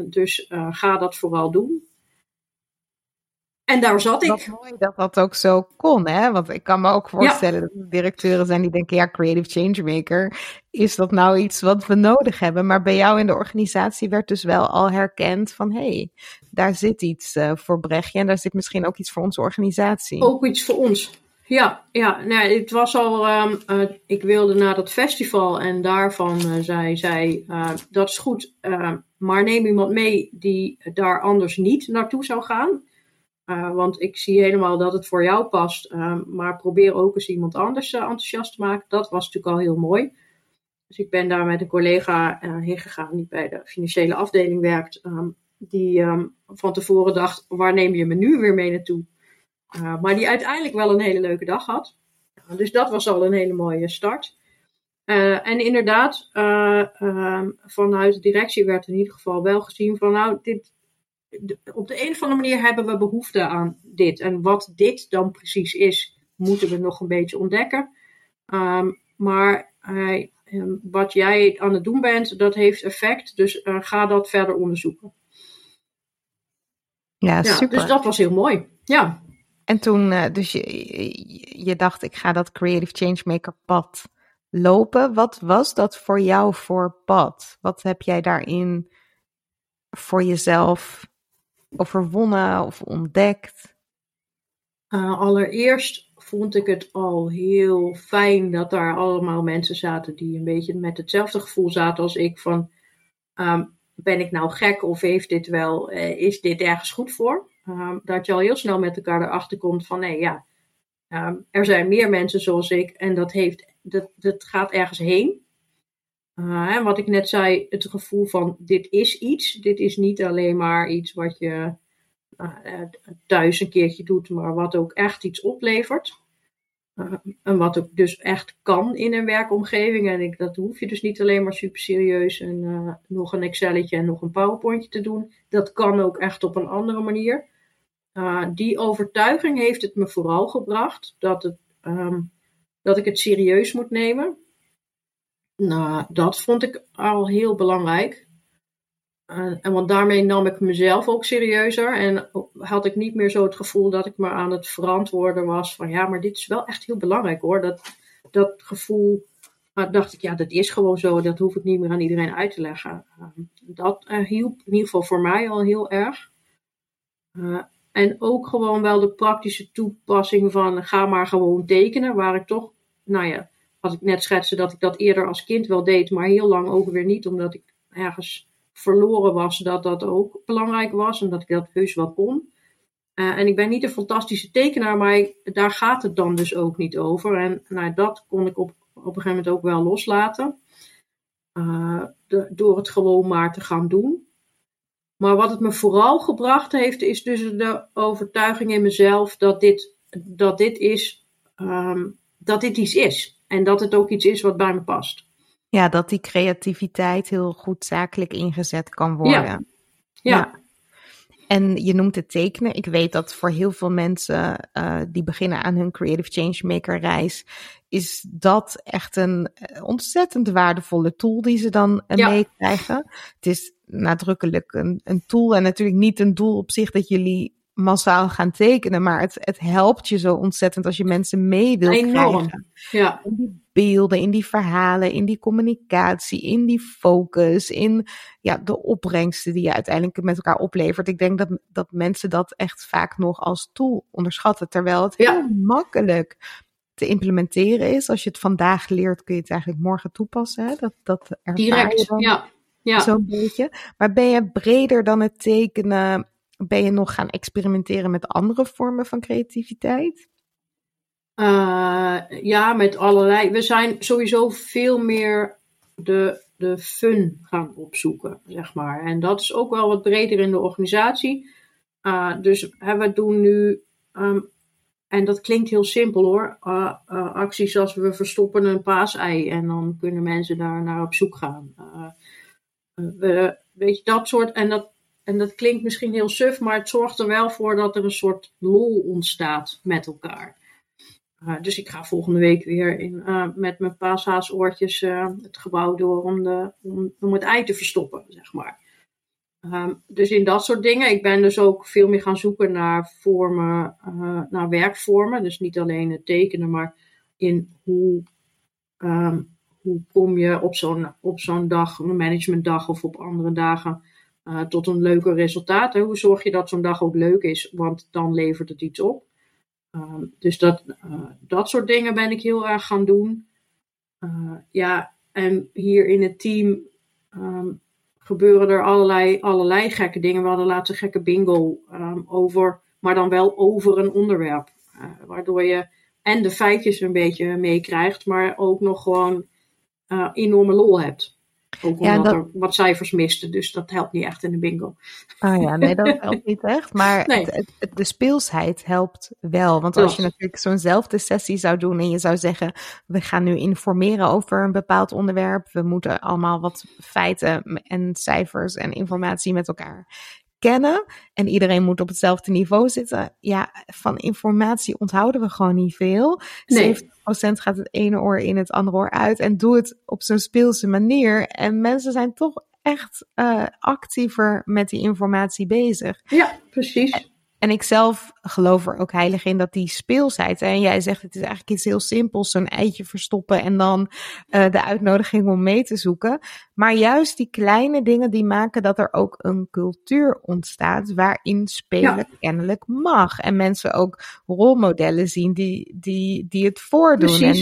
dus ga dat vooral doen. En daar zat ik. Wat mooi dat dat ook zo kon, hè? Want ik kan me ook voorstellen dat er directeuren zijn die denken: ja, creative changemaker, is dat nou iets wat we nodig hebben? Maar bij jou in de organisatie werd dus wel al herkend van: hé, hey, daar zit iets uh, voor Brechtje en daar zit misschien ook iets voor onze organisatie. Ook iets voor ons. Ja, ja nee, het was al. Um, uh, ik wilde naar dat festival en daarvan uh, zei zij: dat is goed, maar neem iemand mee die daar anders niet naartoe zou gaan. Uh, want ik zie helemaal dat het voor jou past. Uh, maar probeer ook eens iemand anders uh, enthousiast te maken. Dat was natuurlijk al heel mooi. Dus ik ben daar met een collega heen gegaan die bij de financiële afdeling werkt. Um, die um, van tevoren dacht, waar neem je me nu weer mee naartoe? maar die uiteindelijk wel een hele leuke dag had. dus dat was al een hele mooie start. en inderdaad, ehm, vanuit de directie werd in ieder geval wel gezien van nou, dit, op de een of andere manier hebben we behoefte aan dit. En wat dit dan precies is, moeten we nog een beetje ontdekken. Um, maar uh, wat jij aan het doen bent, dat heeft effect. Dus uh, ga dat verder onderzoeken. Ja, super. dus dat was heel mooi. Ja. En toen, uh, dus je, je dacht, ik ga dat Creative Changemaker pad lopen. Wat was dat voor jou voor pad? Wat heb jij daarin voor jezelf overwonnen of ontdekt? Uh, allereerst vond ik het al heel fijn dat daar allemaal mensen zaten die een beetje met hetzelfde gevoel zaten als ik van um, ben ik nou gek of heeft dit wel, uh, is dit ergens goed voor? Um, dat je al heel snel met elkaar erachter komt van nee ja, um, er zijn meer mensen zoals ik en dat, heeft, dat, dat gaat ergens heen. Uh, wat ik net zei, het gevoel van dit is iets. Dit is niet alleen maar iets wat je uh, thuis een keertje doet, maar wat ook echt iets oplevert. En wat ook dus echt kan in een werkomgeving. En ik, dat hoef je dus niet alleen maar super serieus en nog een Excelletje en nog een PowerPointje te doen. Dat kan ook echt op een andere manier. die overtuiging heeft het me vooral gebracht dat, het, um, dat ik het serieus moet nemen. Nou, dat vond ik al heel belangrijk. Uh, en want daarmee nam ik mezelf ook serieuzer. En had ik niet meer zo het gevoel dat ik me aan het verantwoorden was van ja, maar dit is wel echt heel belangrijk hoor. Dat, dat gevoel, dacht ik ja, dat is gewoon zo. Dat hoef ik niet meer aan iedereen uit te leggen. Uh, dat hielp in ieder geval voor mij al heel erg. en ook gewoon wel de praktische toepassing van ga maar gewoon tekenen. Waar ik toch, nou ja, wat ik net schetste, dat ik dat eerder als kind wel deed, maar heel lang ook weer niet, omdat ik ergens verloren was dat dat ook belangrijk was en dat ik dat heus wel kon. Uh, en ik ben niet een fantastische tekenaar, maar daar gaat het dan dus ook niet over. En nou, dat kon ik op, op een gegeven moment ook wel loslaten. De, door het gewoon maar te gaan doen. Maar wat het me vooral gebracht heeft, is dus de overtuiging in mezelf dat dit, dat dit is, um, dat dit iets is. En dat het ook iets is wat bij me past. Ja, dat die creativiteit heel goed zakelijk ingezet kan worden. Ja. ja. En je noemt het tekenen. Ik weet dat voor heel veel mensen uh, die beginnen aan hun Creative Changemaker reis, is dat echt een eh, ontzettend waardevolle tool die ze dan uh, ja. meekrijgen. Het is nadrukkelijk een, een tool en natuurlijk niet een doel op zich dat jullie massaal gaan tekenen, maar het, het helpt je zo ontzettend als je mensen mee wil Enorm. krijgen. Ja, In die beelden, in die verhalen, in die communicatie, in die focus, in ja, de opbrengsten die je uiteindelijk met elkaar oplevert. Ik denk dat, dat mensen dat echt vaak nog als tool onderschatten, terwijl het Ja. heel makkelijk te implementeren is. Als je het vandaag leert, kun je het eigenlijk morgen toepassen. Hè? Dat, dat direct. Ja, ja. zo'n beetje. Maar ben je breder dan het tekenen? Ben je nog gaan experimenteren met andere vormen van creativiteit? Eh, ja, met allerlei. We zijn sowieso veel meer de, de fun gaan opzoeken, zeg maar. En dat is ook wel wat breder in de organisatie. Eh, dus hè, we doen nu, ehm, en dat klinkt heel simpel hoor, eh, acties als we verstoppen een paasei en dan kunnen mensen daar naar op zoek gaan. We, weet je, dat soort, en dat, en dat klinkt misschien heel suf, maar het zorgt er wel voor dat er een soort lol ontstaat met elkaar. Uh, dus ik ga volgende week weer in, uh, met mijn paashaasoortjes uh, het gebouw door om, de, om, het ei te verstoppen, zeg maar. Um, dus in dat soort dingen. Ik ben dus ook veel meer gaan zoeken naar vormen, naar werkvormen. Dus niet alleen het tekenen, maar in hoe, um, hoe kom je op zo'n, op zo'n dag, een managementdag of op andere dagen, tot een leuker resultaat. Hè? Hoe zorg je dat zo'n dag ook leuk is, want dan levert het iets op. Um, dus dat, uh, dat soort dingen ben ik heel erg gaan doen. Uh, ja, en hier in het team um, gebeuren er allerlei, allerlei gekke dingen. We hadden laatst een gekke bingo um, over, maar dan wel over een onderwerp. Waardoor je en de feitjes een beetje meekrijgt, maar ook nog gewoon enorme lol hebt. Ook omdat ja, dat... er wat cijfers misten, dus dat helpt niet echt in de bingo. Ah ja, nee, dat helpt niet echt. Maar nee. het, het, de speelsheid helpt wel. Want als je natuurlijk zo'nzelfde sessie zou doen en je zou zeggen: we gaan nu informeren over een bepaald onderwerp. We moeten allemaal wat feiten en cijfers en informatie met elkaar kennen. En iedereen moet op hetzelfde niveau zitten. Ja, van informatie onthouden we gewoon niet veel. Nee. 70% gaat het ene oor in, het andere oor uit. En doe het op zo'n speelse manier. En mensen zijn toch echt uh, actiever met die informatie bezig. Ja, precies. En ik zelf geloof er ook heilig in dat die speelsheid. En jij zegt het is eigenlijk iets heel simpels: zo'n eitje verstoppen en dan uh, de uitnodiging om mee te zoeken. Maar juist die kleine dingen die maken dat er ook een cultuur ontstaat waarin spelen Ja. kennelijk mag. En mensen ook rolmodellen zien die, die, die het voordoen. En.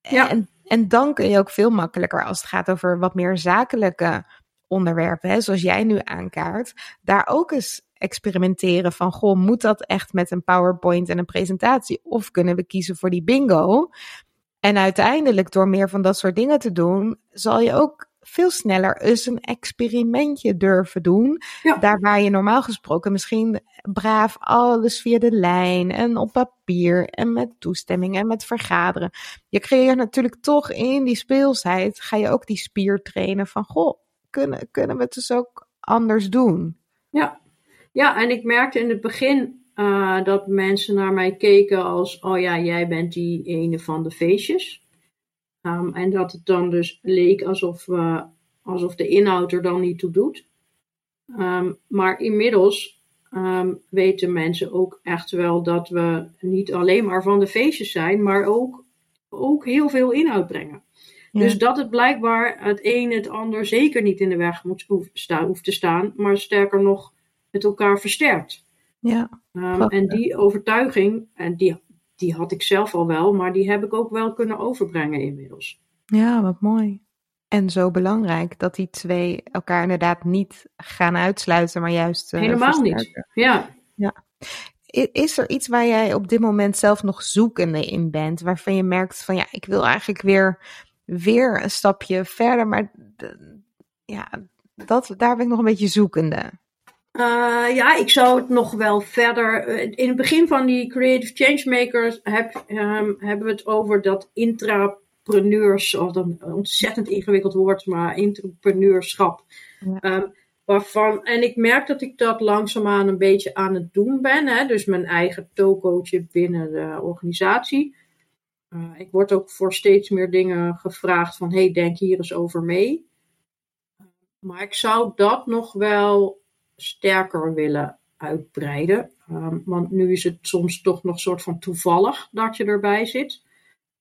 Ja. en, en dan kun je ook veel makkelijker als het gaat over wat meer zakelijke onderwerpen, hè, zoals jij nu aankaart, daar ook eens experimenteren van, goh, moet dat echt met een PowerPoint en een presentatie? Of kunnen we kiezen voor die bingo? En uiteindelijk, door meer van dat soort dingen te doen, zal je ook veel sneller eens een experimentje durven doen. Ja. Daar waar je normaal gesproken misschien braaf alles via de lijn en op papier en met toestemming en met vergaderen. Je creëert natuurlijk toch in die speelsheid, ga je ook die spier trainen van, goh, kunnen, kunnen we het dus ook anders doen? Ja. Ja, en ik merkte in het begin uh, dat mensen naar mij keken als: oh ja, jij bent die ene van de feestjes. Um, en dat het dan dus leek alsof, uh, alsof de inhoud er dan niet toe doet. Um, maar inmiddels um, weten mensen ook echt wel dat we niet alleen maar van de feestjes zijn, maar ook, ook heel veel inhoud brengen. Ja. Dus dat het blijkbaar het een het ander zeker niet in de weg moet, hoeft, sta, hoeft te staan, maar sterker nog met elkaar versterkt. Ja. Um, en die overtuiging, en die, die had ik zelf al wel, maar die heb ik ook wel kunnen overbrengen inmiddels. Ja, wat mooi. En zo belangrijk dat die twee elkaar inderdaad niet gaan uitsluiten, maar juist. Uh, Helemaal niet. Ja. ja. Is er iets waar jij op dit moment zelf nog zoekende in bent, waarvan je merkt van ja, ik wil eigenlijk weer weer een stapje verder, maar ja, dat, daar ben ik nog een beetje zoekende. Uh, ja, ik zou het nog wel verder. In het begin van die Creative Changemakers heb, um, hebben we het over dat intrapreneurs, of een ontzettend ingewikkeld woord, maar intrapreneurschap. Ja. Um, waarvan, en ik merk dat ik dat langzaamaan een beetje aan het doen ben. Hè, dus mijn eigen toecoachen binnen de organisatie. Uh, ik word ook voor steeds meer dingen gevraagd van, hey, denk hier eens over mee. Maar ik zou dat nog wel sterker willen uitbreiden. Ehm, want nu is het soms toch nog soort van toevallig dat je erbij zit.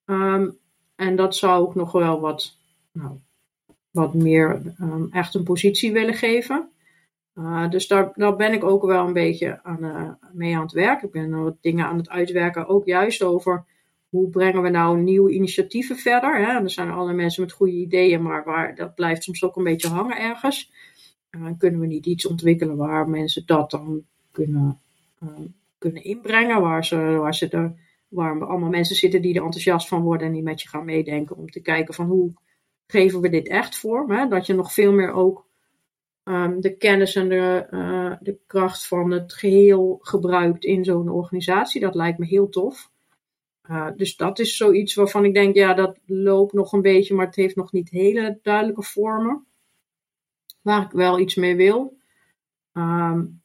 Ehm, en dat zou ik nog wel wat, nou, wat meer um, echt een positie willen geven. Uh, dus daar, daar ben ik ook wel een beetje aan, uh, mee aan het werken. Ik ben wat dingen aan het uitwerken, ook juist over hoe brengen we nou nieuwe initiatieven verder. Hè? er zijn alle mensen met goede ideeën, maar waar, dat blijft soms ook een beetje hangen ergens. Kunnen we niet iets ontwikkelen waar mensen dat dan kunnen, kunnen inbrengen, waar, ze, waar, ze waar allemaal mensen zitten die er enthousiast van worden en die met je gaan meedenken om te kijken van hoe geven we dit echt vorm. Hè? Dat je nog veel meer ook um, de kennis en de, uh, de kracht van het geheel gebruikt in zo'n organisatie. Dat lijkt me heel tof. Uh, dus dat is zoiets waarvan ik denk, ja, dat loopt nog een beetje, maar het heeft nog niet hele duidelijke vormen. Waar ik wel iets mee wil. Um,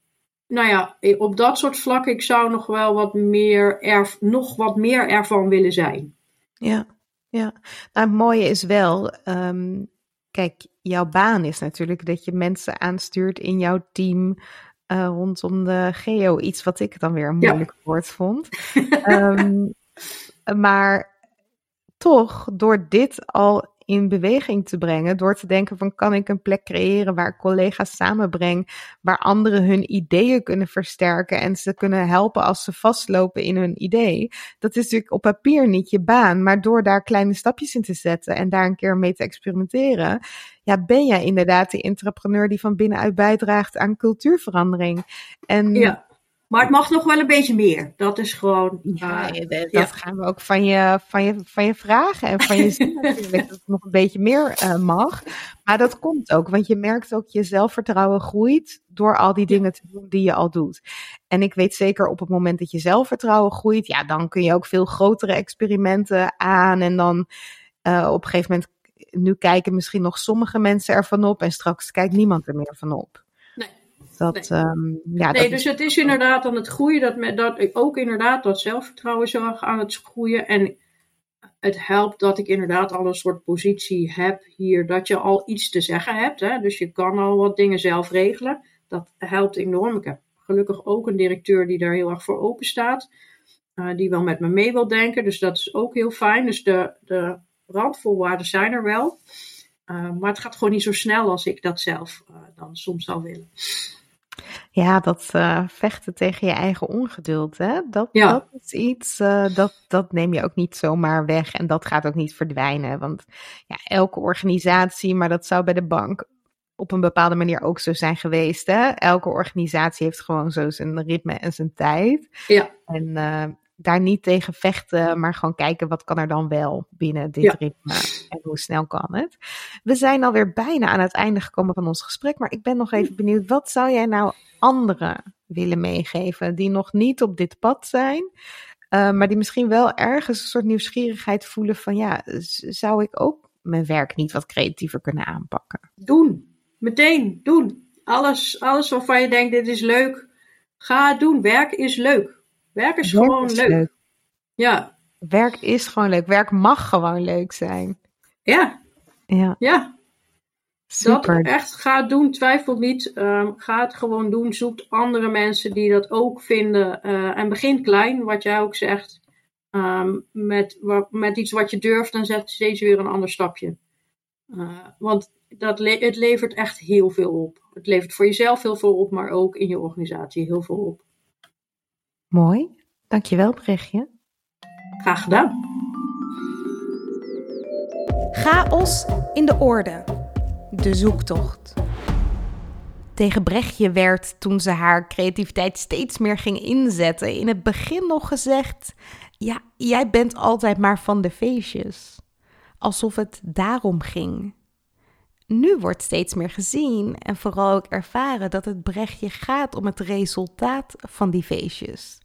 nou ja, op dat soort vlakken, ik zou nog wel wat meer, erf, nog wat meer ervan willen zijn. Ja. Ja, nou, het mooie is wel, um, kijk, jouw baan is natuurlijk dat je mensen aanstuurt in jouw team uh, rondom de geo. Iets wat ik dan weer een moeilijk ja. woord vond. um, maar toch, door dit al in beweging te brengen. Door te denken van kan ik een plek creëren waar collega's samenbreng. Waar anderen hun ideeën kunnen versterken en ze kunnen helpen als ze vastlopen in hun idee. Dat is natuurlijk op papier niet je baan. Maar door daar kleine stapjes in te zetten en daar een keer mee te experimenteren. Ja, ben jij inderdaad de entrepreneur die van binnenuit bijdraagt aan cultuurverandering. En. Maar het mag nog wel een beetje meer. Dat is gewoon. Ja, uh, dat ja. gaan we ook van je, van, je, van je vragen en van je zin natuurlijk. Dat het nog een beetje meer uh, mag. Maar dat komt ook, want je merkt ook je zelfvertrouwen groeit door al die dingen te doen die je al doet. En ik weet zeker op het moment dat je zelfvertrouwen groeit, ja, dan kun je ook veel grotere experimenten aan. En dan uh, op een gegeven moment, nu kijken misschien nog sommige mensen ervan op en straks kijkt niemand er meer van op. Dat, nee, um, ja, nee dat dus is... het is inderdaad aan het groeien. Dat, met, dat ook inderdaad dat zelfvertrouwen zo aan het groeien. En het helpt dat ik inderdaad al een soort positie heb hier. Dat je al iets te zeggen hebt. Hè? Dus je kan al wat dingen zelf regelen. Dat helpt enorm. Ik heb gelukkig ook een directeur die daar heel erg voor open staat. Uh, die wel met me mee wil denken. Dus dat is ook heel fijn. Dus de, de randvoorwaarden zijn er wel. Uh, maar het gaat gewoon niet zo snel als ik dat zelf uh, dan soms zou willen. Ja, dat uh, vechten tegen je eigen ongeduld, hè? Dat, ja. dat is iets, uh, dat, dat neem je ook niet zomaar weg en dat gaat ook niet verdwijnen. Want ja, elke organisatie, maar dat zou bij de bank op een bepaalde manier ook zo zijn geweest. Hè? Elke organisatie heeft gewoon zo zijn ritme en zijn tijd. Ja. En uh, daar niet tegen vechten, maar gewoon kijken wat kan er dan wel binnen dit ja. ritme en hoe snel kan het. We zijn alweer bijna aan het einde gekomen van ons gesprek, maar ik ben nog even benieuwd, wat zou jij nou anderen willen meegeven die nog niet op dit pad zijn, uh, maar die misschien wel ergens een soort nieuwsgierigheid voelen van ja, zou ik ook mijn werk niet wat creatiever kunnen aanpakken? Doen, meteen doen. Alles, alles waarvan je denkt dit is leuk, ga het doen. Werk is leuk. Werk is Werk gewoon is leuk. leuk. Ja. Werk is gewoon leuk. Werk mag gewoon leuk zijn. Ja. Ja. Ja. Super. Dat echt ga doen, twijfel niet. Um, ga het gewoon doen. Zoek andere mensen die dat ook vinden. Uh, en begin klein, wat jij ook zegt. Um, met, met iets wat je durft, dan zet steeds weer een ander stapje. Uh, want dat le het levert echt heel veel op. Het levert voor jezelf heel veel op, maar ook in je organisatie heel veel op. Mooi, dankjewel Brechtje. Graag gedaan. Chaos in de orde. De zoektocht. Tegen Brechtje werd toen ze haar creativiteit steeds meer ging inzetten, in het begin nog gezegd: Ja, jij bent altijd maar van de feestjes. Alsof het daarom ging. Nu wordt steeds meer gezien en vooral ook ervaren dat het Brechtje gaat om het resultaat van die feestjes.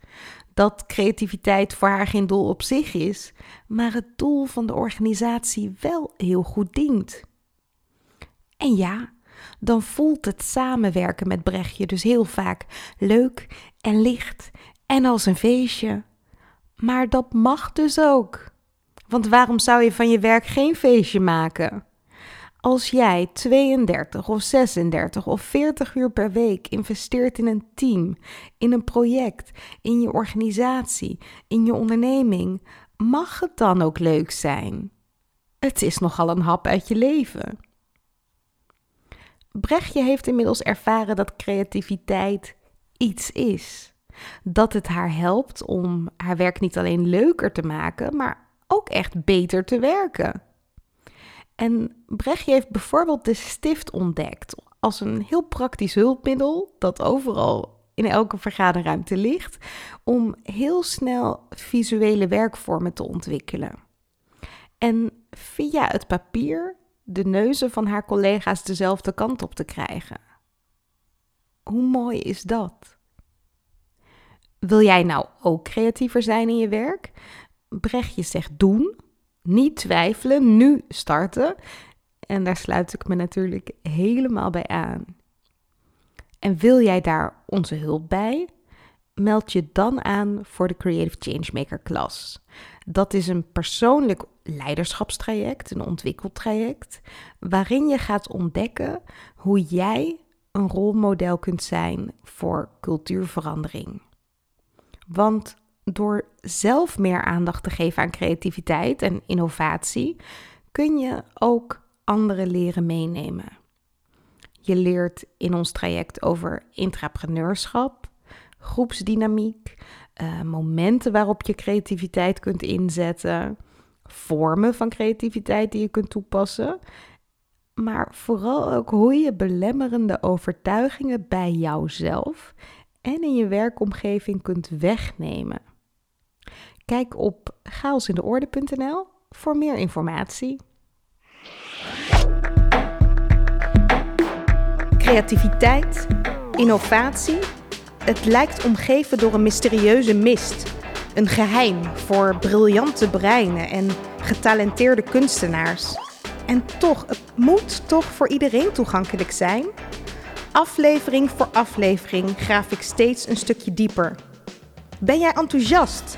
Dat creativiteit voor haar geen doel op zich is, maar het doel van de organisatie wel heel goed dient. En ja, dan voelt het samenwerken met Brechtje dus heel vaak leuk en licht en als een feestje. Maar dat mag dus ook. Want waarom zou je van je werk geen feestje maken? Als jij 32 of 36 of 40 uur per week investeert in een team, in een project, in je organisatie, in je onderneming, mag het dan ook leuk zijn? Het is nogal een hap uit je leven. Brechtje heeft inmiddels ervaren dat creativiteit iets is. Dat het haar helpt om haar werk niet alleen leuker te maken, maar ook echt beter te werken. En Brechtje heeft bijvoorbeeld de stift ontdekt als een heel praktisch hulpmiddel dat overal in elke vergaderruimte ligt, om heel snel visuele werkvormen te ontwikkelen. En via het papier de neuzen van haar collega's dezelfde kant op te krijgen. Hoe mooi is dat? Wil jij nou ook creatiever zijn in je werk? Brechtje zegt doen, niet twijfelen, nu starten. En daar sluit ik me natuurlijk helemaal bij aan. En wil jij daar onze hulp bij? Meld je dan aan voor de Creative Changemaker klas. Dat is een persoonlijk leiderschapstraject, een ontwikkeltraject, waarin je gaat ontdekken hoe jij een rolmodel kunt zijn voor cultuurverandering. Want door zelf meer aandacht te geven aan creativiteit en innovatie, kun je ook anderen leren meenemen. Je leert in ons traject over intrapreneurschap, groepsdynamiek, uh, momenten waarop je creativiteit kunt inzetten, vormen van creativiteit die je kunt toepassen, maar vooral ook hoe je belemmerende overtuigingen bij jouzelf en in je werkomgeving kunt wegnemen. Kijk op chaosindeorde.nl voor meer informatie. Creativiteit, innovatie, het lijkt omgeven door een mysterieuze mist. Een geheim voor briljante breinen en getalenteerde kunstenaars. En toch, het moet toch voor iedereen toegankelijk zijn? Aflevering voor aflevering graaf ik steeds een stukje dieper. Ben jij enthousiast?